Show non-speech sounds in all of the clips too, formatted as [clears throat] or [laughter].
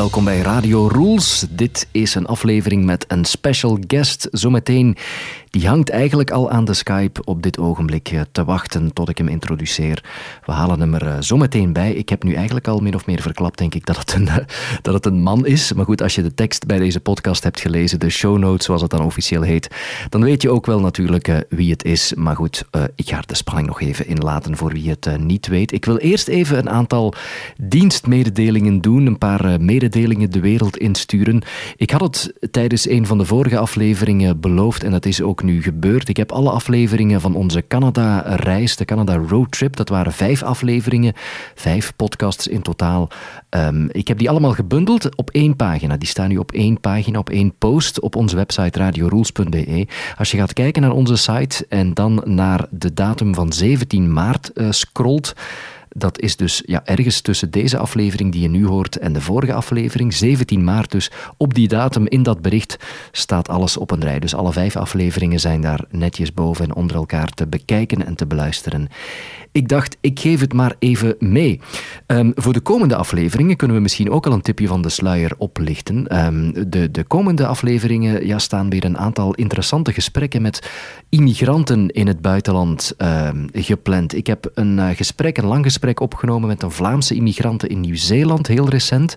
Welkom bij Radio Rules. Dit is een aflevering met een special guest. Zometeen die hangt eigenlijk al aan de Skype op dit ogenblik eh, te wachten tot ik hem introduceer. We halen hem er eh, zo meteen bij. Ik heb nu eigenlijk al min of meer verklapt, denk ik, dat het, een, [laughs] dat het een man is. Maar goed, als je de tekst bij deze podcast hebt gelezen, de show notes, zoals het dan officieel heet, dan weet je ook wel natuurlijk uh, wie het is. Maar goed, ik ga er de spanning nog even inlaten voor wie het niet weet. Ik wil eerst even een aantal dienstmededelingen doen, een paar mededelingen de wereld insturen. Ik had het tijdens een van de vorige afleveringen beloofd en dat is ook nu gebeurd. Ik heb alle afleveringen van onze Canada-reis, de Canada Roadtrip, dat waren vijf afleveringen, vijf podcasts in totaal. Um, ik heb die allemaal gebundeld op één pagina. Die staan nu op één pagina, op één post op onze website radiorules.be. Als je gaat kijken naar onze site en dan naar de datum van 17 maart uh, scrolt, dat is dus ja, ergens tussen deze aflevering die je nu hoort en de vorige aflevering, 17 maart dus. Op die datum in dat bericht staat alles op een rij. Dus alle vijf afleveringen zijn daar netjes boven en onder elkaar te bekijken en te beluisteren. Ik dacht, ik geef het maar even mee. Um, voor de komende afleveringen kunnen we misschien ook al een tipje van de sluier oplichten. Um, de, de komende afleveringen ja, staan weer een aantal interessante gesprekken met immigranten in het buitenland um, gepland. Ik heb een uh, gesprek, een lang gesprek opgenomen met een Vlaamse immigranten in Nieuw-Zeeland, heel recent.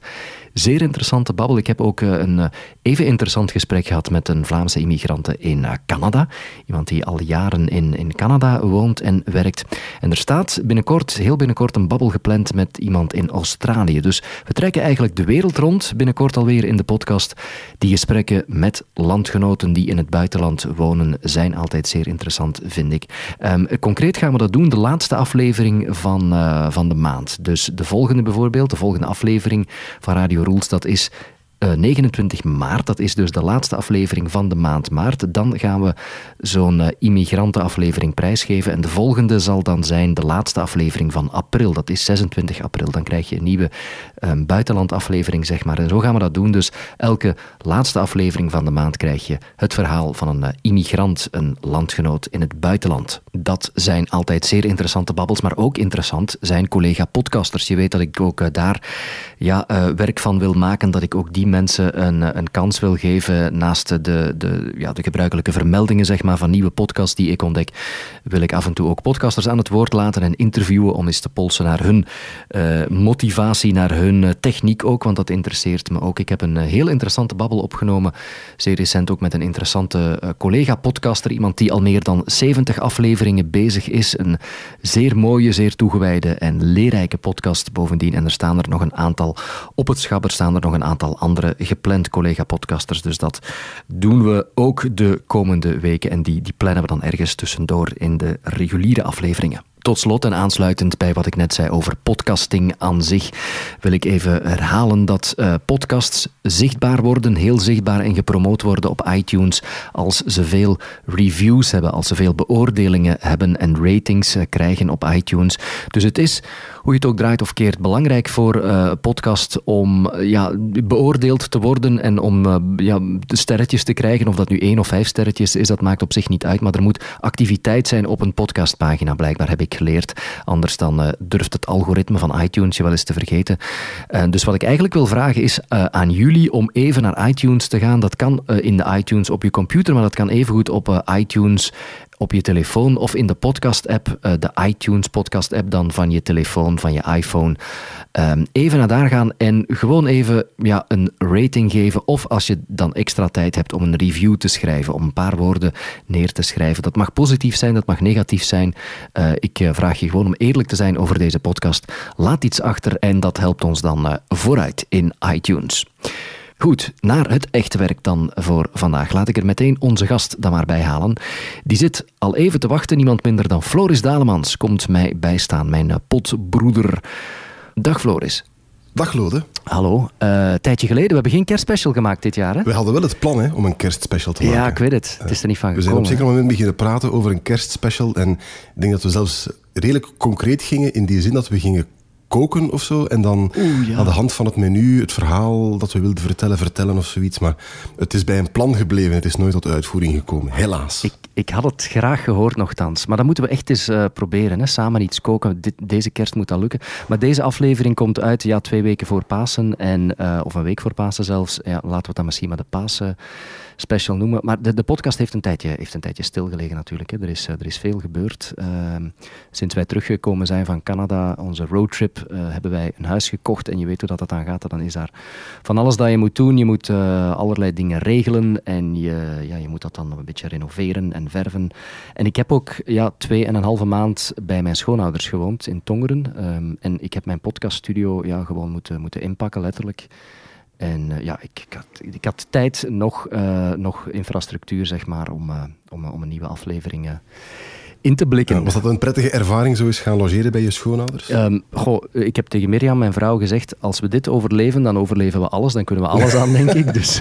Zeer interessante babbel. Ik heb ook uh, een uh, even interessant gesprek gehad met een Vlaamse immigrante in Canada. Iemand die al jaren in, in Canada woont en werkt. En er staat binnenkort, heel binnenkort, een babbel gepland met iemand in Australië. Dus we trekken eigenlijk de wereld rond, binnenkort alweer in de podcast. Die gesprekken met landgenoten die in het buitenland wonen zijn altijd zeer interessant, vind ik. Um, concreet gaan we dat doen, de laatste aflevering van, van de maand. Dus de volgende bijvoorbeeld, de volgende aflevering van Radio Rules, dat is uh, 29 maart. Dat is dus de laatste aflevering van de maand maart. Dan gaan we zo'n uh, immigrantenaflevering prijsgeven. En de volgende zal dan zijn de laatste aflevering van april. Dat is 26 april. Dan krijg je een nieuwe um, buitenlandaflevering, zeg maar. En zo gaan we dat doen. Dus elke laatste aflevering van de maand krijg je het verhaal van een uh, immigrant, een landgenoot in het buitenland. Dat zijn altijd zeer interessante babbels, maar ook interessant zijn collega-podcasters. Je weet dat ik ook daar ja, uh, werk van wil maken, dat ik ook die mensen een, een kans wil geven naast de, de, ja, de gebruikelijke vermeldingen zeg maar, van nieuwe podcasts die ik ontdek, wil ik af en toe ook podcasters aan het woord laten en interviewen om eens te polsen naar hun uh, motivatie, naar hun techniek ook, want dat interesseert me ook. Ik heb een heel interessante babbel opgenomen, zeer recent ook met een interessante collega-podcaster, iemand die al meer dan 70 afleveringen bezig is. Een zeer mooie, zeer toegewijde en leerrijke podcast bovendien. En er staan er nog een aantal op het schap, er staan er nog een aantal andere gepland collega-podcasters. Dus dat doen we ook de komende weken. En die, die plannen we dan ergens tussendoor in de reguliere afleveringen. Tot slot en aansluitend bij wat ik net zei over podcasting aan zich, wil ik even herhalen dat uh, podcasts zichtbaar worden, heel zichtbaar en gepromoot worden op iTunes als ze veel reviews hebben, als ze veel beoordelingen hebben en ratings uh, krijgen op iTunes. Dus het is, hoe je het ook draait of keert, belangrijk voor uh, podcast om ja, beoordeeld te worden en om ja, de sterretjes te krijgen. Of dat nu één of vijf sterretjes is, dat maakt op zich niet uit, maar er moet activiteit zijn op een podcastpagina, blijkbaar heb ik geleerd. Anders dan uh, durft het algoritme van iTunes je wel eens te vergeten. Uh, dus wat ik eigenlijk wil vragen is uh, aan jullie om even naar iTunes te gaan. Dat kan in de iTunes op je computer, maar dat kan evengoed op iTunes op je telefoon of in de podcast-app, de iTunes podcast-app dan van je telefoon, van je iPhone. Um, even naar daar gaan en gewoon even ja, een rating geven. Of als je dan extra tijd hebt om een review te schrijven, om een paar woorden neer te schrijven. Dat mag positief zijn, dat mag negatief zijn. Uh, ik vraag je gewoon om eerlijk te zijn over deze podcast. Laat iets achter en dat helpt ons dan vooruit in iTunes. Goed, naar het echte werk dan voor vandaag. Laat ik er meteen onze gast dan maar bij halen. Die zit al even te wachten. Niemand minder dan Floris Dalemans komt mij bijstaan, mijn potbroeder. Dag Floris. Dag Lode. Hallo. Een uh, tijdje geleden, we hebben geen kerstspecial gemaakt dit jaar. Hè? We hadden wel het plan hè, om een kerstspecial te maken. Ja, ik weet het. Het is er niet van we gekomen. We zijn op zeker moment beginnen praten over een kerstspecial. En ik denk dat we zelfs redelijk concreet gingen in die zin dat we gingen koken of zo. En dan Oeh, ja. aan de hand van het menu het verhaal dat we wilden vertellen, vertellen of zoiets. Maar het is bij een plan gebleven. Het is nooit tot uitvoering gekomen. Helaas. Ik, ik had het graag gehoord nogthans. Maar dan moeten we echt eens uh, proberen. Hè? Samen iets koken. Dit, deze kerst moet dat lukken. Maar deze aflevering komt uit ja, twee weken voor Pasen. En, uh, of een week voor Pasen zelfs. Ja, laten we dan misschien maar de Pasen special noemen. Maar de, de podcast heeft een tijdje, heeft een tijdje stilgelegen natuurlijk. Hè. Er, is, er is veel gebeurd. Uh, sinds wij teruggekomen zijn van Canada, onze roadtrip, uh, hebben wij een huis gekocht. En je weet hoe dat, dat dan gaat. Dan is daar van alles dat je moet doen. Je moet uh, allerlei dingen regelen. En je, ja, je moet dat dan een beetje renoveren en verven. En ik heb ook ja, twee en een halve maand bij mijn schoonouders gewoond in Tongeren. Um, en ik heb mijn podcaststudio ja, gewoon moeten, moeten inpakken, letterlijk. En uh, ja, ik, ik, had, ik had tijd, nog, uh, nog infrastructuur, zeg maar, om, uh, om, om een nieuwe aflevering in te blikken. Ja, was dat een prettige ervaring, zo eens gaan logeren bij je schoonouders? Um, goh, ik heb tegen Mirjam, mijn vrouw, gezegd, als we dit overleven, dan overleven we alles. Dan kunnen we alles aan, denk ik. Dus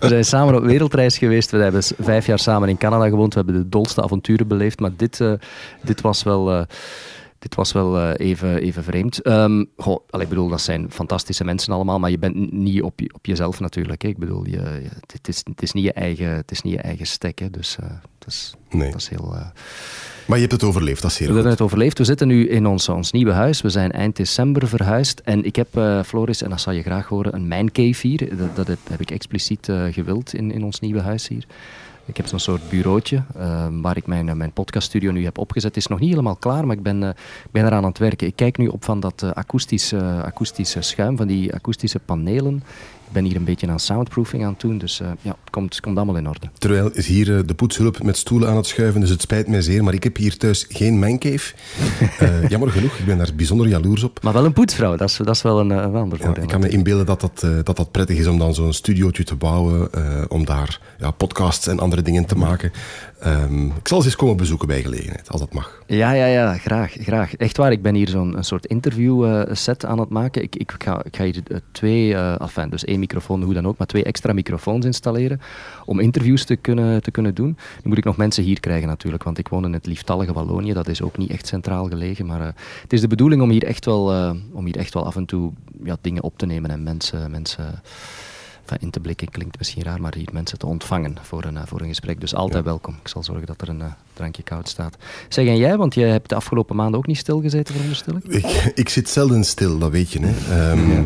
we zijn samen op wereldreis geweest. We hebben vijf jaar samen in Canada gewoond. We hebben de dolste avonturen beleefd. Maar dit, dit was wel dit was wel uh, even, even vreemd. Um, goh, al, ik bedoel, dat zijn fantastische mensen allemaal, maar je bent niet op, je, op jezelf natuurlijk. Hè. Ik bedoel, je, je, het, is, het, is niet je eigen, het is niet je eigen stek. Hè. Dus uh, dat, is, nee. dat is heel... Uh, maar je hebt het overleefd, dat is heel We hebben het overleefd. We zitten nu in ons, ons nieuwe huis. We zijn eind december verhuisd. En ik heb, Floris, en dat zal je graag horen, een mijncave hier. Dat, dat heb, heb, ik expliciet gewild in, in ons nieuwe huis hier. Ik heb zo'n soort bureautje uh, waar ik mijn, mijn podcaststudio nu heb opgezet. Het is nog niet helemaal klaar, maar ik ben, uh, ben eraan aan het werken. Ik kijk nu op van dat akoestische, akoestische schuim, van die akoestische panelen. Ik ben hier een beetje aan soundproofing aan het doen, dus ja, het komt, komt allemaal in orde. Terwijl is hier de poetshulp met stoelen aan het schuiven, dus het spijt mij zeer, maar ik heb hier thuis geen mancave. [laughs] jammer genoeg, ik ben daar bijzonder jaloers op. Maar wel een poetsvrouw, dat is, dat is wel een, een ander voordeel. Ja, ik kan me inbeelden dat dat, dat dat prettig is om dan zo'n studiootje te bouwen, om daar ja, podcasts en andere dingen te maken. Um, ik zal ze eens komen bezoeken bij gelegenheid, als dat mag. Ja, ja, ja, graag. graag. Echt waar, ik ben hier zo'n soort interview uh, set aan het maken. Ik, ik, ga, ik ga hier twee, uh, enfin, dus één microfoon, hoe dan ook, maar twee extra microfoons installeren om interviews te kunnen, te kunnen doen. Nu moet ik nog mensen hier krijgen natuurlijk, want ik woon in het lieftallige Wallonië. Dat is ook niet echt centraal gelegen, maar uh, het is de bedoeling om hier echt wel, om hier echt wel af en toe ja, dingen op te nemen en mensen... mensen Enfin, in te blikken klinkt misschien raar, maar hier mensen te ontvangen voor een, voor een gesprek. Dus altijd ja. welkom. Ik zal zorgen dat er een uh, drankje koud staat. Zeg, en jij, want jij hebt de afgelopen maanden ook niet stilgezeten, veronderstel ik? ik? Ik zit zelden stil, dat weet je. Hè. Um, ja.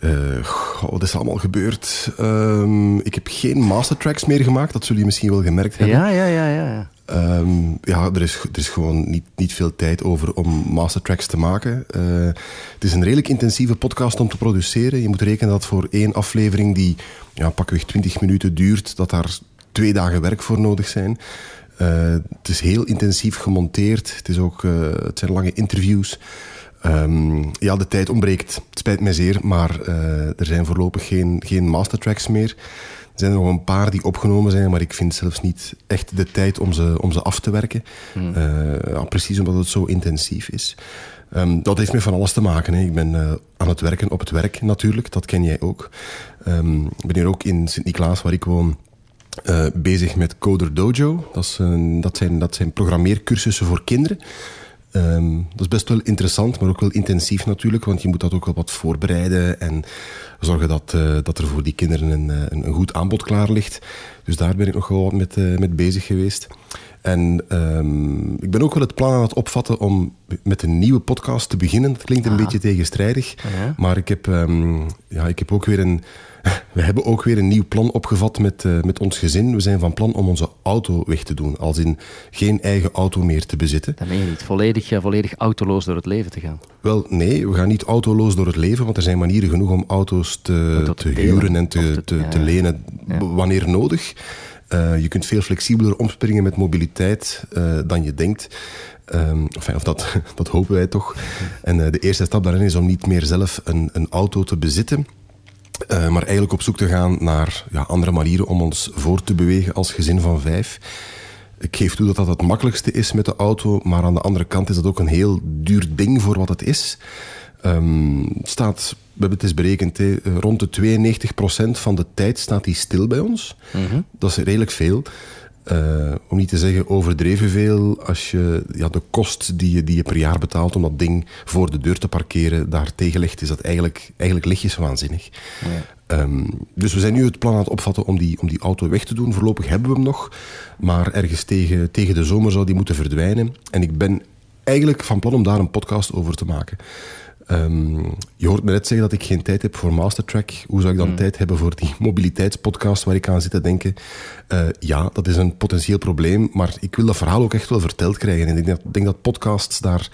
Uh, goh, wat is er allemaal gebeurd? Um, ik heb geen mastertracks meer gemaakt, dat zullen jullie misschien wel gemerkt hebben. Ja, ja, ja. ja. Um, ja, er is, er is gewoon niet, niet veel tijd over om mastertracks te maken. Uh, het is een redelijk intensieve podcast om te produceren. Je moet rekenen dat voor één aflevering die ja, pakweg 20 minuten duurt, dat daar twee dagen werk voor nodig zijn. Uh, het is heel intensief gemonteerd. Het, is ook, het zijn lange interviews. Um, ja, de tijd ontbreekt. Het spijt mij zeer, maar er zijn voorlopig geen, geen mastertracks meer. Er zijn er nog een paar die opgenomen zijn, maar ik vind zelfs niet echt de tijd om ze, om ze af te werken. Mm. Uh, ja, precies omdat het zo intensief is. Um, dat heeft met van alles te maken. Hè. Ik ben uh, aan het werken op het werk natuurlijk, dat ken jij ook. Um, ik ben hier ook in Sint-Niklaas, waar ik woon, uh, bezig met Coder Dojo. Dat, is, dat, zijn, dat zijn programmeercursussen voor kinderen. Um, dat is best wel interessant, maar ook wel intensief natuurlijk, want je moet dat ook wel wat voorbereiden en zorgen dat, uh, dat er voor die kinderen een, een, een, goed aanbod klaar ligt. Dus daar ben ik nog wel wat met, uh, met bezig geweest. En um, ik ben ook wel het plan aan het opvatten om met een nieuwe podcast te beginnen. Dat klinkt een ah. beetje tegenstrijdig, ja. maar ik heb, um, ja, ik heb ook weer een we hebben ook weer een nieuw plan opgevat met, uh, met ons gezin. We zijn van plan om onze auto weg te doen. Als in geen eigen auto meer te bezitten. Dat meen je niet. Volledig, uh, volledig autoloos door het leven te gaan. Wel, nee. We gaan niet autoloos door het leven. Want er zijn manieren genoeg om auto's te, te, te huren en te, te, te, ja, te lenen ja. wanneer nodig. Uh, je kunt veel flexibeler omspringen met mobiliteit dan je denkt. Um, enfin, of dat, [laughs] dat hopen wij toch. En de eerste stap daarin is om niet meer zelf een, een auto te bezitten. Uh, maar eigenlijk op zoek te gaan naar ja, andere manieren om ons voor te bewegen als gezin van vijf. Ik geef toe dat dat het makkelijkste is met de auto, maar aan de andere kant is dat ook een heel duur ding voor wat het is. Um, staat, we hebben het eens berekend, he, rond de 92% van de tijd staat die stil bij ons. Mm -hmm. Dat is redelijk veel. Uh, om niet te zeggen overdreven veel, als je ja, de kost die je, die je per jaar betaalt om dat ding voor de deur te parkeren, daar tegenlegt, is dat eigenlijk, eigenlijk lichtjes waanzinnig. Ehm, dus we zijn nu het plan aan het opvatten om die, om die auto weg te doen. Voorlopig hebben we hem nog, maar ergens tegen, tegen de zomer zou die moeten verdwijnen. En ik ben eigenlijk van plan om daar een podcast over te maken. Ehm, je hoort me net zeggen dat ik geen tijd heb voor Mastertrack. Hoe zou ik dan hmm. tijd hebben voor die [laughs] mobiliteitspodcast waar ik aan zit te denken? Uh, ja, dat is een potentieel probleem, maar ik wil dat verhaal ook echt wel verteld krijgen. En ik denk dat, denk dat podcasts daar,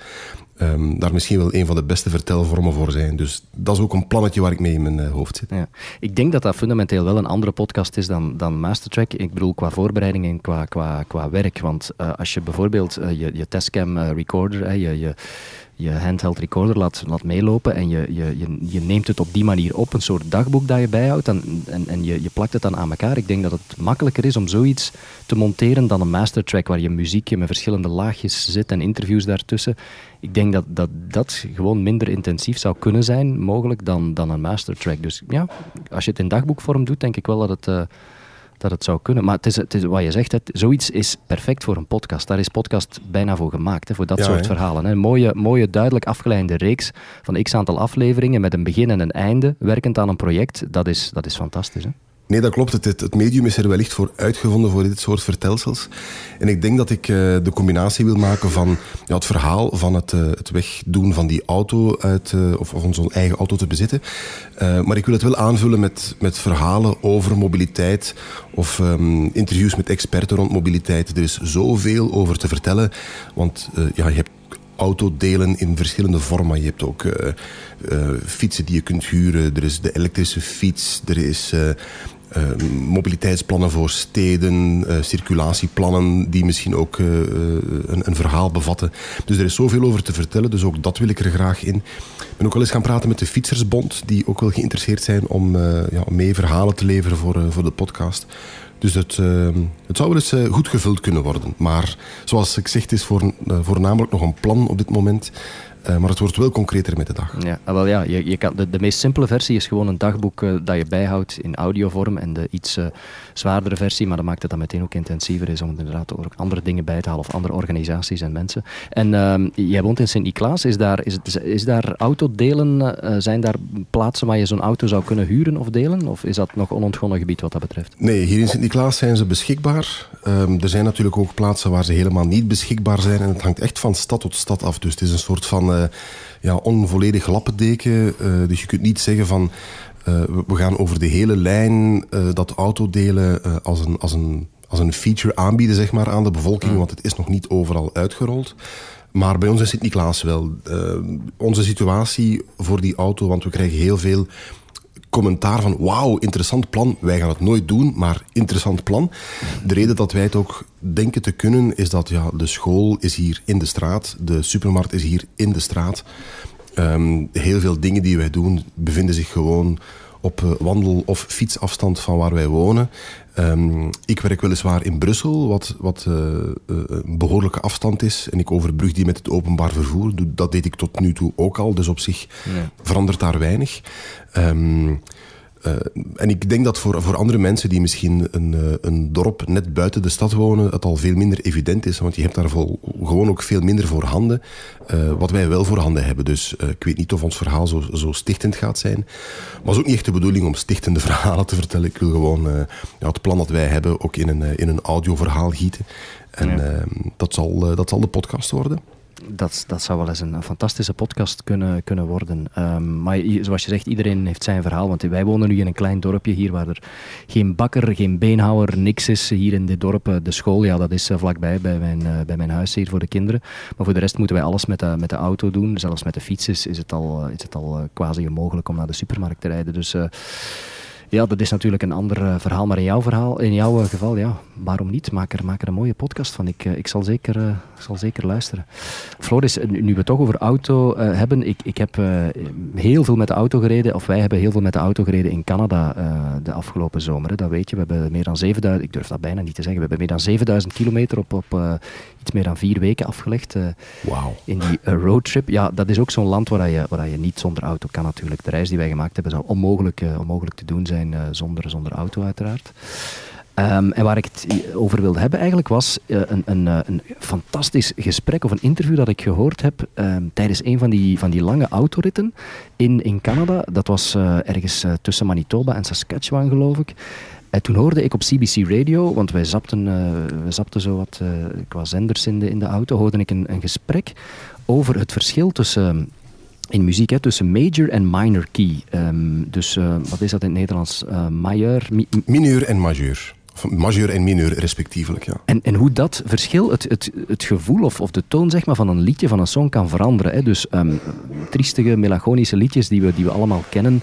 um, daar misschien wel een van de beste vertelvormen voor zijn. Dus dat is ook een plannetje waar ik mee in mijn uh, hoofd zit. Ja. Ik denk dat dat fundamenteel wel een andere podcast is dan, dan Mastertrack. Ik bedoel, qua voorbereiding en qua, qua, qua werk. Want uh, als je bijvoorbeeld je, je testcam recorder, je, je je handheld recorder laat, laat meelopen en je, je, je, je, neemt het op die manier op, een soort dagboek dat je bijhoudt en, en, en je, je plakt het dan aan elkaar. Ik denk dat het makkelijker is om zoiets te monteren dan een mastertrack waar je muziekje met verschillende laagjes zit en interviews daartussen. Ik denk dat dat, dat gewoon minder intensief zou kunnen zijn, mogelijk, dan, dan een mastertrack. Dus ja, als je het in dagboekvorm doet, denk ik wel dat het... Uh, dat het zou kunnen. Maar het is, het is wat je zegt, het, zoiets is perfect voor een podcast. Daar is podcast bijna voor gemaakt, hè, voor dat soort verhalen. Hè. Een mooie, mooie, duidelijk afgeleide reeks van x aantal afleveringen met een begin en een einde, werkend aan een project. Dat is, dat is fantastisch. Hè. Nee, dat klopt. Het, het, medium is er wellicht voor uitgevonden voor dit soort vertelsels. En ik denk dat ik uh, de combinatie wil maken van ja, het verhaal van het, uh, het wegdoen van die auto uit, uh, of, of onze eigen auto te bezitten. maar ik wil het wel aanvullen met, met verhalen over mobiliteit of um, interviews met experten rond mobiliteit. Er is zoveel over te vertellen, want ja, je hebt autodelen in verschillende vormen. Je hebt ook fietsen die je kunt huren. Er is de elektrische fiets. Er is uh, mobiliteitsplannen voor steden, uh, circulatieplannen die misschien ook uh, een, een, verhaal bevatten. Dus er is zoveel over te vertellen, dus ook dat wil ik er graag in. Ik ben ook wel eens gaan praten met de Fietsersbond, die ook wel geïnteresseerd zijn om ja, mee verhalen te leveren voor, voor de podcast. Dus het, het zou wel eens goed gevuld kunnen worden. Maar zoals ik zeg, is voor, voornamelijk nog een plan op dit moment. Uh, maar het wordt wel concreter met de dag. Ja, ah, wel ja je, je kan, de, de meest simpele versie is gewoon een dagboek uh, dat je bijhoudt in audiovorm. En de iets uh, zwaardere versie, maar dat maakt het dan meteen ook intensiever, is om inderdaad ook andere dingen bij te halen of andere organisaties en mensen. En ehm, jij woont in Sint-Niklaas. Is daar, is, het, is daar autodelen, zijn daar plaatsen waar je zo'n auto zou kunnen huren of delen? Of is dat nog onontgonnen gebied wat dat betreft? Nee, hier in Sint-Niklaas zijn ze beschikbaar. Um, er zijn natuurlijk ook plaatsen waar ze helemaal niet beschikbaar zijn. En het hangt echt van stad tot stad af. Dus het is een soort van uh, ja, onvolledig lappendeken. Uh, dus je kunt niet zeggen van uh, we gaan over de hele lijn dat autodelen als, een, als, een, als een feature aanbieden zeg maar, aan de bevolking. Want het is nog niet overal uitgerold. Maar bij ons in Sint-Niklaas wel. onze situatie voor die auto, want we krijgen heel veel commentaar van wauw, interessant plan. Wij gaan het nooit doen, maar interessant plan. De reden dat wij het ook denken te kunnen is dat ja, de school is hier in de straat, de supermarkt is hier in de straat. Um, heel veel dingen die wij doen bevinden zich gewoon op uh, wandel- of fietsafstand van waar wij wonen. Um, ik werk weliswaar in Brussel, wat, wat uh, een behoorlijke afstand is. En ik overbrug die met het openbaar vervoer. Dat deed ik tot nu toe ook al. Dus op zich ja. verandert daar weinig. Um, uh, en ik denk dat voor, voor andere mensen die misschien een, uh, een dorp net buiten de stad wonen, het al veel minder evident is. Want je hebt daar vol, gewoon ook veel minder voorhanden. Uh, wat wij wel voorhanden hebben. Dus ik weet niet of ons verhaal zo, zo stichtend gaat zijn. Maar het is ook niet echt de bedoeling om stichtende [laughs] verhalen te vertellen. Ik wil gewoon ja, het plan dat wij hebben ook in een, in een audioverhaal gieten. En ja. dat, zal, dat zal de podcast worden dat, dat zou wel eens een, fantastische podcast kunnen, kunnen worden. Um, maar zoals je zegt, iedereen heeft zijn verhaal. Want wij wonen nu in een klein dorpje hier waar er geen bakker, geen beenhouwer, niks is. Hier in dit dorp, eh, de school, ja, dat is eh, vlakbij bij mijn, uh, bij mijn huis hier voor de kinderen. Maar voor de rest moeten wij alles met de, met de auto doen. Zelfs met de fiets is, is het al, is het al quasi onmogelijk om naar de supermarkt te rijden. Dus ja, dat is natuurlijk een ander uh, verhaal. Maar in jouw, verhaal, in jouw uh, geval, ja, waarom niet? Maak er, maak er een mooie podcast van. Ik, uh, ik zal, zeker, zal zeker luisteren. Floris, nu we het toch over auto hebben. Ik, ik heb heel veel met de auto gereden. Of wij hebben heel veel met de auto gereden in Canada de afgelopen zomer. Hè. Dat weet je. We hebben meer dan 7000, ik durf dat bijna niet te zeggen. We hebben meer dan 7000 kilometer op, op iets meer dan vier weken afgelegd. wow. In die roadtrip. Ja, dat is ook zo'n land waar je, waar je niet zonder auto kan natuurlijk. De reis die wij gemaakt hebben zou onmogelijk, onmogelijk te doen zijn eh, zonder, zonder auto uiteraard. Ehm, en waar ik het over wilde hebben eigenlijk was uh, een, een, een, fantastisch gesprek of een interview dat ik gehoord heb um, tijdens een van die, van die lange autoritten in, in Canada. Dat was ergens tussen Manitoba en Saskatchewan, geloof ik. En toen hoorde ik op CBC Radio, want wij zapten, wij zapten zo wat qua zenders in de, in de auto, hoorde ik een, een gesprek over het verschil tussen in muziek, hè, tussen major en minor key. Um, dus uh, wat is dat in het Nederlands? Uh, majeur? Mi mineur en majeur. Of majeur en mineur respectievelijk, ja. En, en hoe dat verschil, het, het, het gevoel of, of de toon zeg maar, van een liedje, van een song kan veranderen. Hè. Dus um, triestige, melancholische liedjes die we, die we allemaal kennen,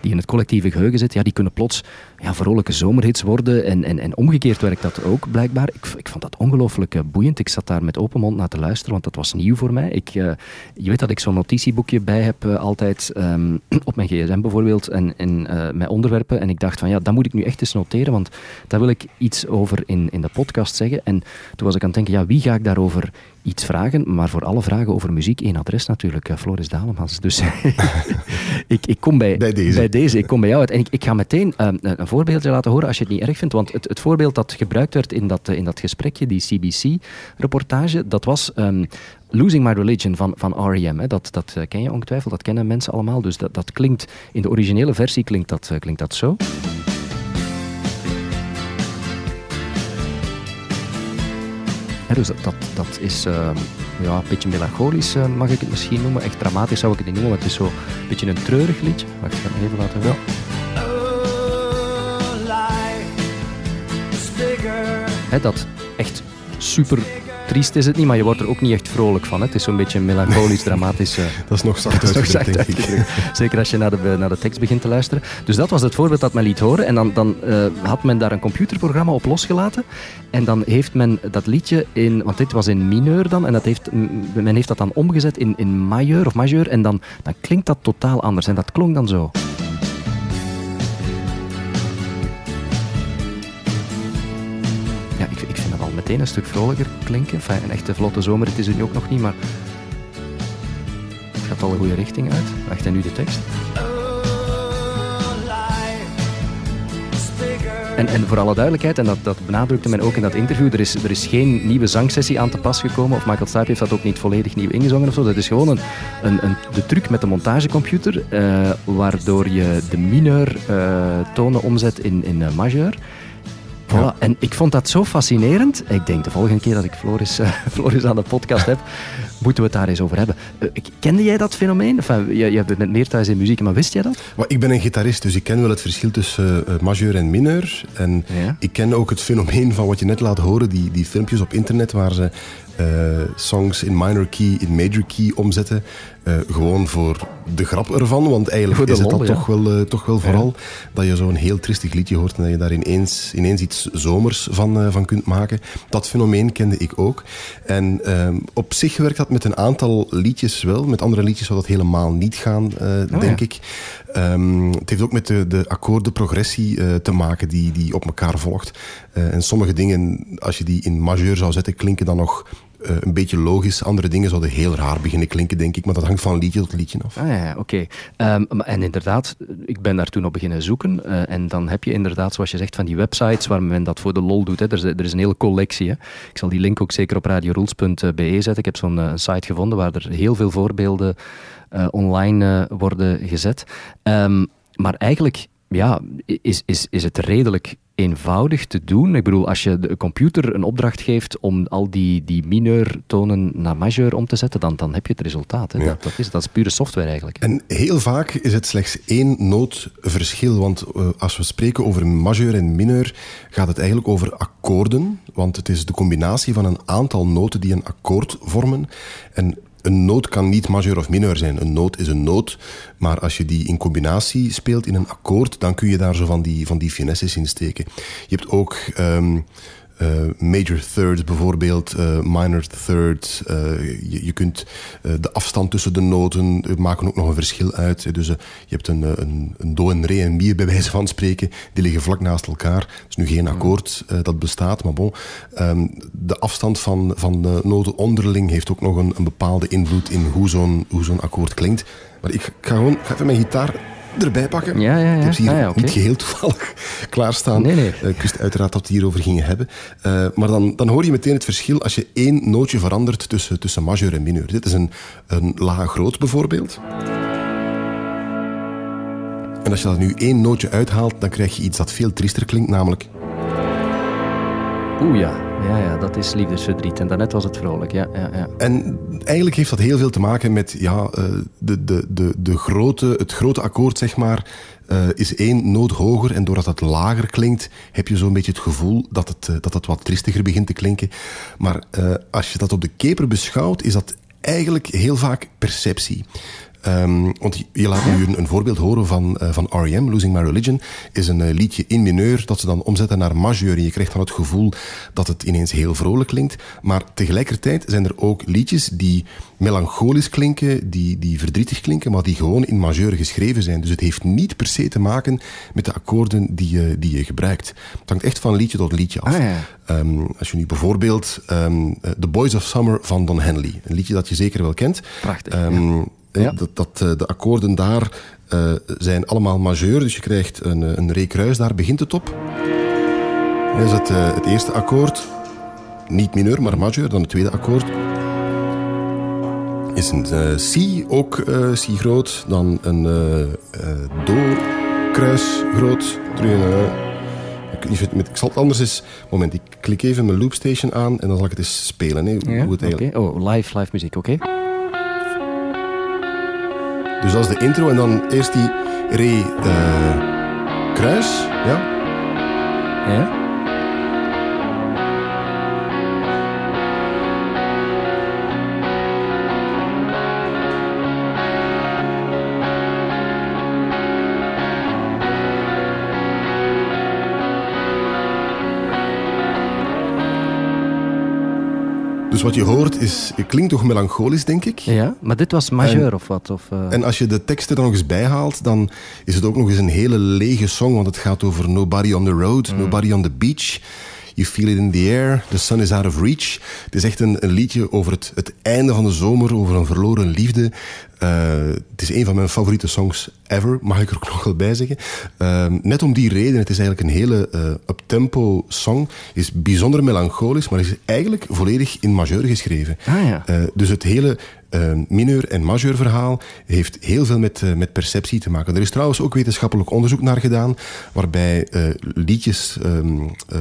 die in het collectieve geheugen zitten, ja, die kunnen plots ja, vrolijke zomerhits worden. En, en, en omgekeerd werkt dat ook blijkbaar. Ik, ik vond dat ongelooflijk eh, boeiend. Ik zat daar met open mond naar te luisteren, want dat was nieuw voor mij. Ik, uh, je weet dat ik zo'n notitieboekje bij heb uh, altijd um, [clears throat] op mijn gsm bijvoorbeeld en, en mijn onderwerpen. En ik dacht van ja, dat moet ik nu echt eens noteren, want daar wil ik iets over in, in de podcast zeggen. En toen was ik aan het denken, ja, wie ga ik daarover iets vragen? Maar voor alle vragen over muziek één adres natuurlijk, Floris Dalemans. Dus [laughs] ik, ik kom bij, bij, deze. bij deze, ik kom bij jou uit. En ik, ik ga meteen een voorbeeldje laten horen als je het niet erg vindt. Want het, het voorbeeld dat gebruikt werd in dat, in dat gesprekje, die CBC-reportage, dat was um, Losing My Religion van, van R.E.M. Hè. Dat, dat uh, ken je ongetwijfeld, dat kennen mensen allemaal. Dus dat, dat klinkt, in de originele versie klinkt dat, uh, klinkt dat zo. Ja, dus dat, dat, dat is uh, ja, een beetje melancholisch, mag ik het misschien noemen. Echt dramatisch zou ik het niet noemen, maar het is zo een beetje een treurig liedje. Wacht, ik ga het even laten wel. He, dat echt super triest is het niet, maar je wordt er ook niet echt vrolijk van. Hè. Het is zo'n beetje melancholisch, dramatisch. Uh, [laughs] dat is nog zacht [laughs] uitgedrukt, denk ik. Zeker als je naar de, naar de tekst begint te luisteren. Dus dat was het voorbeeld dat men liet horen. En dan, dan uh, had men daar een computerprogramma op losgelaten. En dan heeft men dat liedje in... Want dit was in mineur dan. En dat heeft, men heeft dat dan omgezet in, in majeur of majeur. En dan, dan klinkt dat totaal anders. En dat klonk dan zo. Een stuk vrolijker klinken. Enfin, een echte vlotte zomer, het is het nu ook nog niet, maar het gaat al een goede richting uit. Wacht, en nu de tekst. En, en, voor alle duidelijkheid, en dat, dat benadrukte men ook in dat interview, er is, er is geen nieuwe zangsessie aan te pas gekomen, of Michael Stipe heeft dat ook niet volledig nieuw ingezongen of zo. Dat is gewoon een, een, een de truc met de montagecomputer, uh, waardoor je de mineur uh, tonen omzet in, in uh, majeur. Voilà. En ik vond dat zo fascinerend. Ik denk de volgende keer dat ik Floris, uh, [laughs] Floris aan de podcast heb, moeten we het daar eens over hebben. Uh, kende jij dat fenomeen? Enfin, je, je bent meer thuis in muziek, maar wist jij dat? Maar ik ben een gitarist, dus ik ken wel het verschil tussen uh, majeur en mineur. En ja? ik ken ook het fenomeen van wat je net laat horen, die, die filmpjes op internet waar ze songs in minor key, in major key omzetten. Uh, gewoon voor de grap ervan, want eigenlijk is het dat ja. toch, wel, uh, toch wel vooral ja. dat je zo'n heel tristig liedje hoort en dat je daar ineens, ineens iets zomers van, van kunt maken. Dat fenomeen kende ik ook. En op zich werkt dat met een aantal liedjes wel. Met andere liedjes zou dat helemaal niet gaan, oh, denk ik. Um, het heeft ook met de, de akkoordenprogressie uh, te maken die, die op elkaar volgt. Uh, en sommige dingen, als je die in majeur zou zetten, klinken dan nog uh, een beetje logisch. Andere dingen zouden heel raar beginnen klinken, denk ik. Maar dat hangt van liedje tot liedje af. Ah, ja, oké. Um, en inderdaad, ik ben daar toen op beginnen zoeken. Uh, en dan heb je inderdaad, zoals je zegt, van die websites waar men dat voor de lol doet. Hè. Er, is, er is een hele collectie. Hè. Ik zal die link ook zeker op radiorules.be zetten. Ik heb zo'n uh, site gevonden waar er heel veel voorbeelden online worden gezet. Um, maar eigenlijk ja, is, is, is het redelijk eenvoudig te doen. Ik bedoel, als je de computer een opdracht geeft om al die, die mineurtonen naar majeur om te zetten, dan, dan heb je het resultaat. Hè. Ja. Dat, dat, is, dat is pure software eigenlijk. En heel vaak is het slechts één nootverschil. Want uh, als we spreken over majeur en mineur, gaat het eigenlijk over akkoorden. Want het is de combinatie van een aantal noten die een akkoord vormen. En een noot kan niet majeur of mineur zijn. Een noot is een noot, maar als je die in combinatie speelt in een akkoord, dan kun je daar zo van die, van die finesses in steken. Je hebt ook uh, major third bijvoorbeeld, uh, minor third. Uh, je, je, kunt de afstand tussen de noten maken ook nog een verschil uit. Dus je hebt een, een, een, do en re en mi bij wijze van spreken. Die liggen vlak naast elkaar. Het is nu geen akkoord dat bestaat, maar bon. Um, de afstand van, van de noten onderling heeft ook nog een, een bepaalde invloed in hoe zo'n zo'n akkoord klinkt. Maar ik ga gewoon ik ga even mijn gitaar erbij pakken. Ja, ja, ja. Ik heb ze hier Ah, ja, niet geheel toevallig [laughs] klaarstaan. Nee, nee. Eh, ik wist uiteraard dat we het hierover gingen hebben. Eh, maar dan, dan hoor je meteen het verschil als je één nootje verandert tussen, tussen majeur en mineur. Dit is een, een la-groot bijvoorbeeld. En als je dat nu één nootje uithaalt, dan krijg je iets dat veel triester klinkt, namelijk... Oeh ja. Ja, ja, dat is liefdesverdriet. En daarnet was het vrolijk, ja, ja, ja. En eigenlijk heeft dat heel veel te maken met ja, eh, de, de, de, de grote, het grote akkoord, zeg maar, eh, is één noot hoger. En doordat het lager klinkt, heb je zo'n beetje het gevoel dat het, eh, dat wat tristiger begint te klinken. Maar als je dat op de keper beschouwt, is dat eigenlijk heel vaak perceptie. Ehm, want je- laat nu een, een voorbeeld horen van, eh, van R.E.M., Losing My Religion, is een eh, liedje in mineur dat ze dan omzetten naar majeur. En je krijgt dan het gevoel dat het ineens heel vrolijk klinkt. Maar tegelijkertijd zijn er ook liedjes die melancholisch klinken, die, die verdrietig klinken, maar die gewoon in majeur geschreven zijn. Dus het heeft niet per se te maken met de akkoorden die je, die je gebruikt. Het hangt echt van liedje tot liedje af. Ah, ja. Ehm, als je nu bijvoorbeeld ehm, eh, The Boys of Summer van Don Henley, een liedje dat je zeker wel kent. Prachtig, Ja. Dat, dat, eh, de akkoorden daar eh, zijn allemaal majeur, dus je krijgt een, eh, een re-kruis, daar begint het op. Dat is het, het eerste akkoord, niet mineur, maar majeur. Dan het tweede akkoord is een C, ook eh, C groot. Dan een eh, Do-kruis groot. Ik, niet ik zal het anders eens... Moment, ik klik even mijn loopstation aan en dan zal ik het eens spelen. Hè, hoe het eigenlijk... Oh, live, live muziek, oké. Dus dat is de intro en dan eerst die re eh, kruis. Ja. Ja? Dus wat je hoort is, het klinkt toch melancholisch, denk ik. Ja, maar dit was majeur of wat? Of, eh, En als je de teksten er nog eens bij haalt, dan is het ook nog eens een hele lege song, want het gaat over nobody on the road, nobody on the beach. You feel it in the air, the sun is out of reach. Het is echt een, een liedje over het, het einde van de zomer, over een verloren liefde. Eh, het is een van mijn favoriete songs ever, mag ik er ook [laughs] nog wel bij zeggen. Ehm, net om die reden, het is eigenlijk een hele eh up-tempo song. Is bijzonder melancholisch, maar is eigenlijk volledig in majeur geschreven. Ah, ja. Eh, dus het hele mineur- en majeur verhaal heeft heel veel met, met perceptie te maken. Er is trouwens ook wetenschappelijk onderzoek naar gedaan, waarbij liedjes, ehm, eh,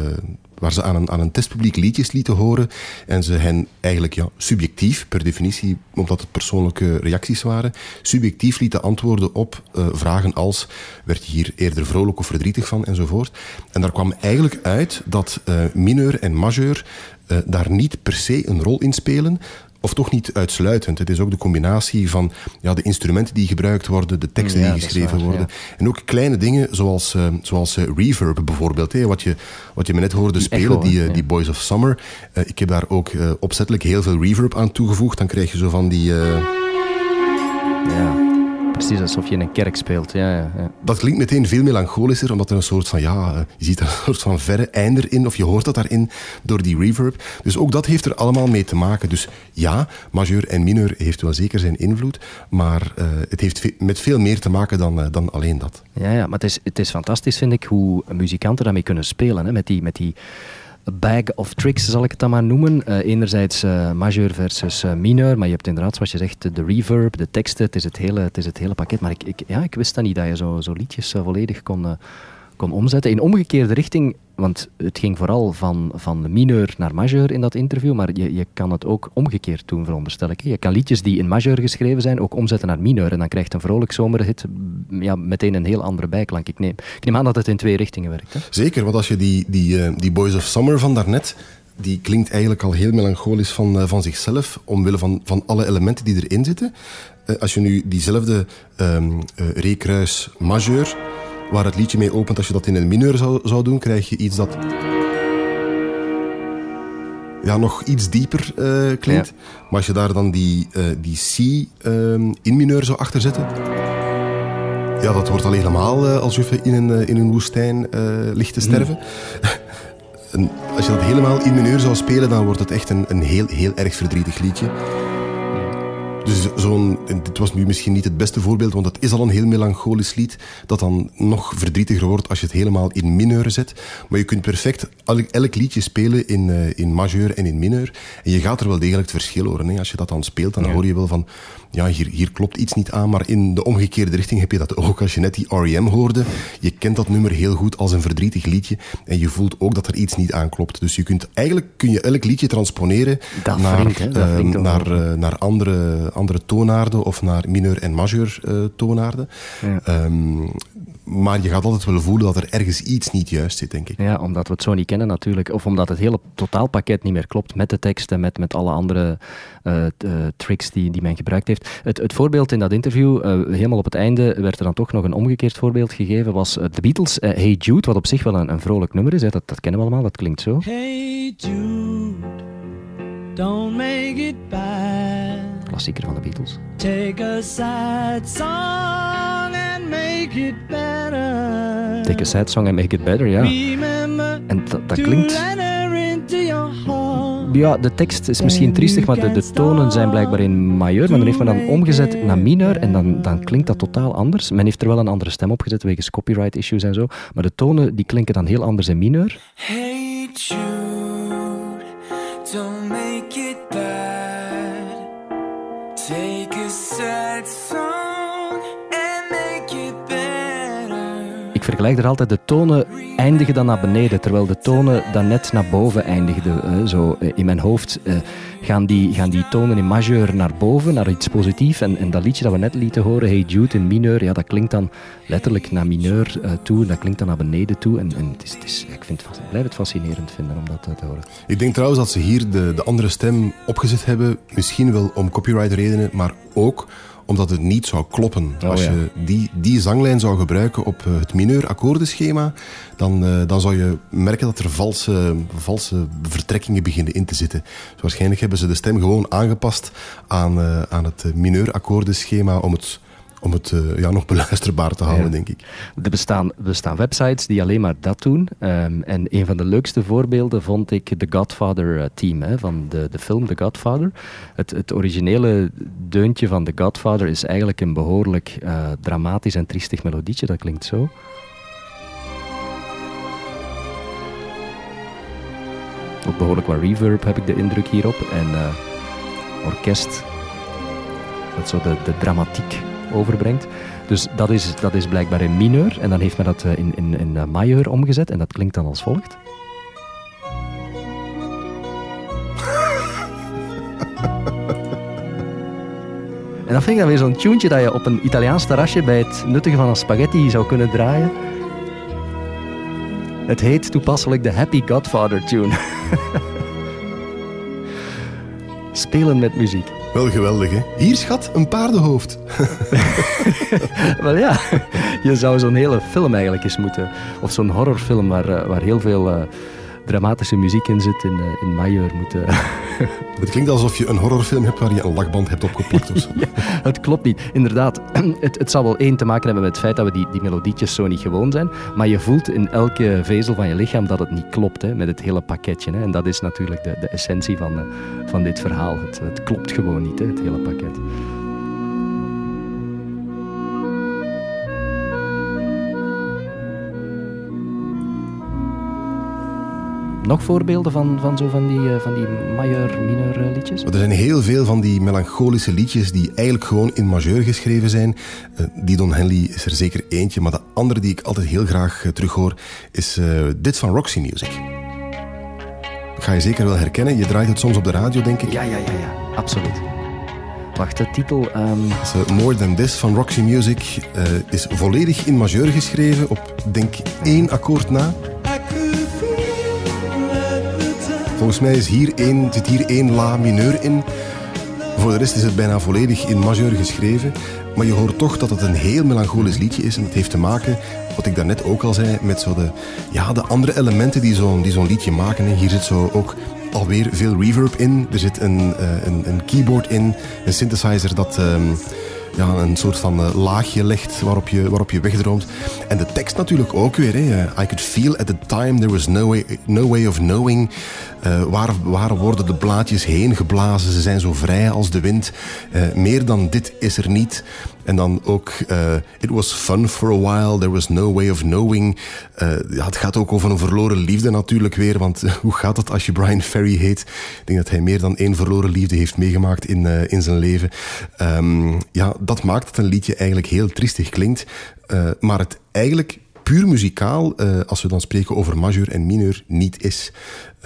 waar ze aan een, aan een testpubliek liedjes lieten horen en ze hen eigenlijk ja, subjectief, per definitie, omdat het persoonlijke reacties waren, subjectief lieten antwoorden op eh, vragen als werd je hier eerder vrolijk of verdrietig van enzovoort. En daar kwam eigenlijk uit dat eh, mineur en majeur eh, daar niet per se een rol in spelen, of toch niet uitsluitend. Het is ook de combinatie van ja, de instrumenten die gebruikt worden, de teksten Ja, die geschreven waar, worden. En ook kleine dingen zoals, eh, zoals eh, reverb bijvoorbeeld. Hè, wat, je, wat je me net hoorde Die spelen, echo, die, eh, die Boys of Summer. Ik heb daar ook opzettelijk heel veel reverb aan toegevoegd. Dan krijg je zo van die... ja. Precies alsof je in een kerk speelt. Ja, ja, ja. dat klinkt meteen veel melancholischer, omdat er een soort van, ja, eh, je ziet er een soort van verre einder in, of je hoort dat daarin door die reverb. Dus ook dat heeft er allemaal mee te maken. Dus ja, majeur en mineur heeft wel zeker zijn invloed, maar eh, het heeft ve- met veel meer te maken dan, eh, dan alleen dat. Ja, ja, maar het is, het is fantastisch, vind ik, hoe muzikanten daarmee kunnen spelen. Hè? Met, die, met die bag of tricks, zal ik het dan maar noemen. Eh, enerzijds eh, majeur versus eh, mineur, maar je hebt inderdaad, zoals je zegt, de reverb, de teksten, het is het hele, het is het hele pakket. Maar ik, ik, ja, ik wist dat niet, dat je zo, zo liedjes volledig kon, kon omzetten. In omgekeerde richting, want het ging vooral van, van mineur naar majeur in dat interview, maar je, je kan het ook omgekeerd doen, veronderstel ik. Je kan liedjes die in majeur geschreven zijn ook omzetten naar mineur. En dan krijgt een vrolijk zomerhit ja, meteen een heel andere bijklank. Ik neem, ik neem aan dat het in twee richtingen werkt. Hè? Zeker, want als je die, die, eh, die Boys of Summer van daarnet, die klinkt eigenlijk al heel melancholisch van, eh, van zichzelf, omwille van, van alle elementen die erin zitten. Eh, als je nu diezelfde eh, re-kruis majeur, waar het liedje mee opent, als je dat in een mineur zou, zou doen, krijg je iets dat ja, nog iets dieper eh, klinkt. Maar als je daar dan die, eh, die C ehm, in mineur zou achter zetten, ja, dat wordt al helemaal eh, alsof je in een, in een woestijn ligt te sterven. [laughs] En als je dat helemaal in mineur zou spelen, dan wordt het echt een, een heel, heel erg verdrietig liedje. Dus zo'n, dit was nu misschien niet het beste voorbeeld, want het is al een heel melancholisch lied, dat dan nog verdrietiger wordt als je het helemaal in mineur zet. Maar je kunt perfect elk, liedje spelen in, uh, in majeur en in mineur. En je gaat er wel degelijk het verschil horen. Hè. Als je dat dan speelt, dan hoor je wel van, ja, hier, hier klopt iets niet aan. Maar in de omgekeerde richting heb je dat ook. Als je net die R.E.M. hoorde, je kent dat nummer heel goed als een verdrietig liedje. En je voelt ook dat er iets niet aanklopt. Dus je kunt, eigenlijk kun je elk liedje transponeren naar, uh, naar, uh, naar andere, andere toonaarden of naar mineur en majeur uh, toonaarden. Ja. Um, maar je gaat altijd wel voelen dat er ergens iets niet juist zit, denk ik. Ja, omdat we het zo niet kennen natuurlijk. Of omdat het hele totaalpakket niet meer klopt met de tekst en met, met alle andere uh, tricks die, die men gebruikt heeft. Het, het voorbeeld in dat interview, uh, helemaal op het einde, werd er dan toch nog een omgekeerd voorbeeld gegeven, was de Beatles Hey Jude, wat op zich wel een, een vrolijk nummer is. Hè. Dat, dat kennen we allemaal, dat klinkt zo. Hey Jude, don't make it bad. Klassieker van de Beatles. Take a sad song and make it better. Take a sad song and make it better, ja. En dat, dat klinkt... Ja, de tekst is misschien triestig, maar de, de tonen zijn blijkbaar in majeur. Maar dan heeft men dan omgezet naar mineur en dan, dan klinkt dat totaal anders. Men heeft er wel een andere stem opgezet wegens copyright issues en zo. Maar de tonen die klinken dan heel anders in mineur. Hey Jude, vergelijk er altijd de tonen eindigen dan naar beneden, terwijl de tonen dan net naar boven eindigden. Zo eh, in mijn hoofd eh, gaan, die, gaan die tonen in majeur naar boven, naar iets positiefs. En, en dat liedje dat we net lieten horen, Hey Jude in mineur, ja, dat klinkt dan letterlijk naar mineur uh, toe, dat klinkt dan naar beneden toe. En, en het is, het is, ik, vind, ik blijf het fascinerend vinden om dat te horen. Ik denk trouwens dat ze hier de, de andere stem opgezet hebben, misschien wel om copyright redenen, maar ook omdat het niet zou kloppen. Oh, Als je die, die zanglijn zou gebruiken op eh, het mineur akkoordenschema, dan, uh, dan zou je merken dat er valse, valse vertrekkingen beginnen in te zitten. Dus waarschijnlijk hebben ze de stem gewoon aangepast aan, uh, aan het mineur akkoordenschema om het om het uh, ja, nog beluisterbaar te houden, denk ik. Er bestaan, er bestaan websites die alleen maar dat doen. Um, en een van de leukste voorbeelden vond ik de Godfather-team uh, van de, de film The Godfather. Het, het originele deuntje van The Godfather is eigenlijk een behoorlijk uh, dramatisch en triestig melodietje. Dat klinkt zo. Ook behoorlijk wat reverb heb ik de indruk hierop. En orkest, dat zo de, de dramatiek overbrengt. Dus dat is, dat is blijkbaar in mineur. En dan heeft men dat eh, in, in, in eh, majeur omgezet. En dat klinkt dan als volgt. [laughs] En dat vind ik dan weer zo'n tuentje dat je op een Italiaans terrasje bij het nuttigen van een spaghetti zou kunnen draaien. Het heet toepasselijk de Happy Godfather tune. [laughs] Spelen met muziek. Wel geweldig, hè? Hier, schat, een paardenhoofd. [laughs] Wel ja, je zou zo'n hele film eigenlijk eens moeten... Of zo'n horrorfilm waar, eh, waar heel veel... Dramatische muziek in zit in, uh, in majeur moeten. [laughs] het klinkt alsof je een horrorfilm hebt waar je een lachband hebt opgeplakt. Of [laughs] ja, het klopt niet. Inderdaad, [clears throat] het, het zal wel één te maken hebben met het feit dat we die, die melodietjes zo niet gewoon zijn. Maar je voelt in elke vezel van je lichaam dat het niet klopt hè, met het hele pakketje. Hè. En dat is natuurlijk de, de essentie van, uh, van dit verhaal. Het, het klopt gewoon niet, hè, het hele pakket. Nog voorbeelden van, van, zo van die, uh, van die majeur-mineur eh, liedjes? Er zijn heel veel van die melancholische liedjes die eigenlijk gewoon in majeur geschreven zijn. Uh, die Don Henley is er zeker eentje, maar de andere die ik altijd heel graag terughoor is dit van Roxy Music. ga je zeker wel herkennen. Je draait het soms op de radio, denk ik. Ja, ja, ja, ja. absoluut. Wacht, de titel... Um... More Than This van Roxy Music is volledig in majeur geschreven op, denk één akkoord na. Volgens mij is hier één, zit hier één la mineur in. Voor de rest is het bijna volledig in majeur geschreven. Maar je hoort toch dat het een heel melancholisch liedje is. En dat heeft te maken, wat ik daarnet ook al zei, met zo de, ja, de andere elementen die zo'n liedje maken. Hier zit zo ook alweer veel reverb in. Er zit een, uh, een, een, keyboard in, een synthesizer dat... Um, ja, een soort van uh, laagje legt waarop je, waarop je wegdroomt. En de tekst natuurlijk ook weer. Hè. I could feel at the time there was no way, no way of knowing. Uh, waar, waar worden de blaadjes heen geblazen? Ze zijn zo vrij als de wind. Uh, meer dan dit is er niet. En dan ook, uh, it was fun for a while, there was no way of knowing. Ja, het gaat ook over een verloren liefde natuurlijk weer, want [laughs] hoe gaat het als je Brian Ferry heet? Ik denk dat hij meer dan één verloren liefde heeft meegemaakt in, in zijn leven. Um, ja, dat maakt dat een liedje eigenlijk heel triestig klinkt, maar het eigenlijk puur muzikaal, als we dan spreken over majeur en mineur, niet is.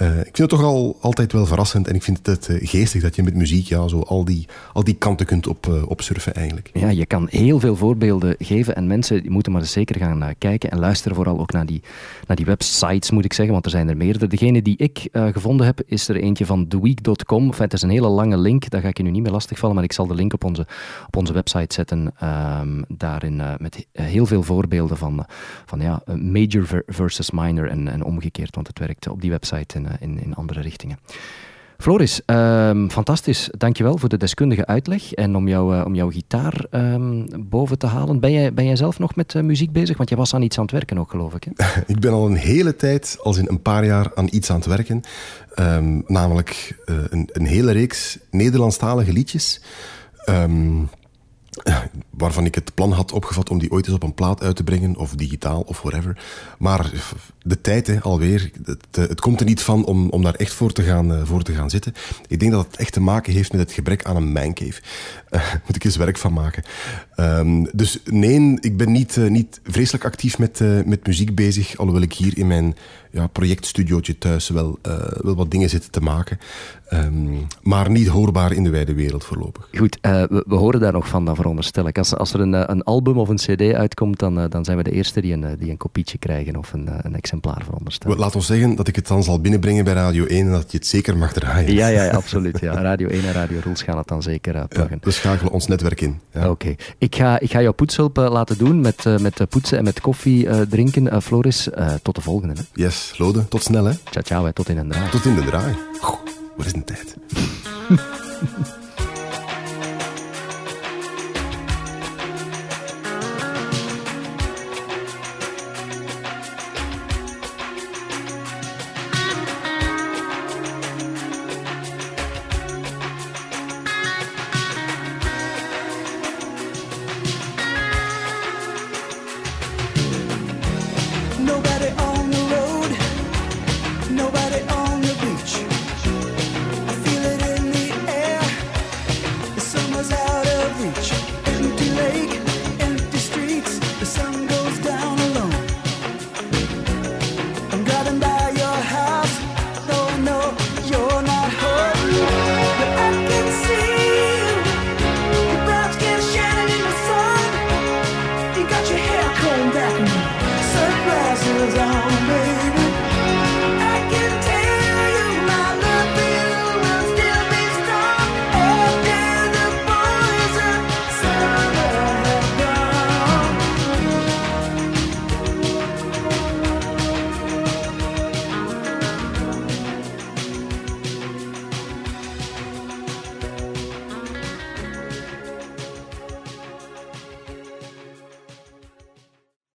Uh, ik vind het toch al altijd wel verrassend en ik vind het uh, geestig dat je met muziek ja, zo al, die, al die kanten kunt op, uh, opsurfen eigenlijk. Ja, je kan heel veel voorbeelden geven en mensen moeten maar zeker gaan kijken en luisteren vooral ook naar die, naar die websites moet ik zeggen, want er zijn er meerdere. Degene die ik gevonden heb is er eentje van theweek.com. Enfin, het is een hele lange link, daar ga ik je nu niet meer lastigvallen, maar ik zal de link op onze, op onze website zetten. Ehm, daarin met heel veel voorbeelden van, van ja, major versus minor en, en omgekeerd, want het werkt op die website in, in, andere richtingen. Floris, um, fantastisch. Dankjewel voor de deskundige uitleg en om, uh, om jouw gitaar um, boven te halen. Ben jij, ben jij zelf nog met uh, muziek bezig? Want je was aan iets aan het werken ook, geloof ik. Hè? [laughs] ik ben al een hele tijd, als in een paar jaar, aan iets aan het werken. Um, namelijk een, een, hele reeks Nederlandstalige liedjes waarvan ik het plan had opgevat om die ooit eens op een plaat uit te brengen, of digitaal, of whatever. Maar de tijd, alweer, het, het, komt er niet van om, om daar echt voor te, gaan, uh, voor te gaan zitten. Ik denk dat het echt te maken heeft met het gebrek aan een mancave. [laughs] Moet ik eens werk van maken. Um, dus nee, ik ben niet, niet vreselijk actief met, met muziek bezig, alhoewel ik hier in mijn ja, projectstudiootje thuis wel, wel wat dingen zit te maken. Um, maar niet hoorbaar in de wijde wereld voorlopig. Goed, we, we, horen daar nog van, dan veronderstel ik. Als, als er een, een album of een cd uitkomt, dan, dan zijn we de eerste die een, die een kopietje krijgen of een, een exemplaar veronderstel. Laat ons zeggen dat ik het dan zal binnenbrengen bij Radio 1 en dat je het zeker mag draaien. Ja, ja, absoluut. Ja. Radio 1 en Radio Rules gaan het dan zeker uh, pluggen. Ja, we schakelen ons netwerk in. Ja. Oké. Ik, ga, ik ga jouw poetshulp laten doen met, met poetsen en met koffie drinken. Floris, tot de volgende. Hè. Yes, Lode. Tot snel. Hè. Ciao, ciao. Hè. Tot in de draai. Tot in de draai. Goh, wat is een tijd. [laughs]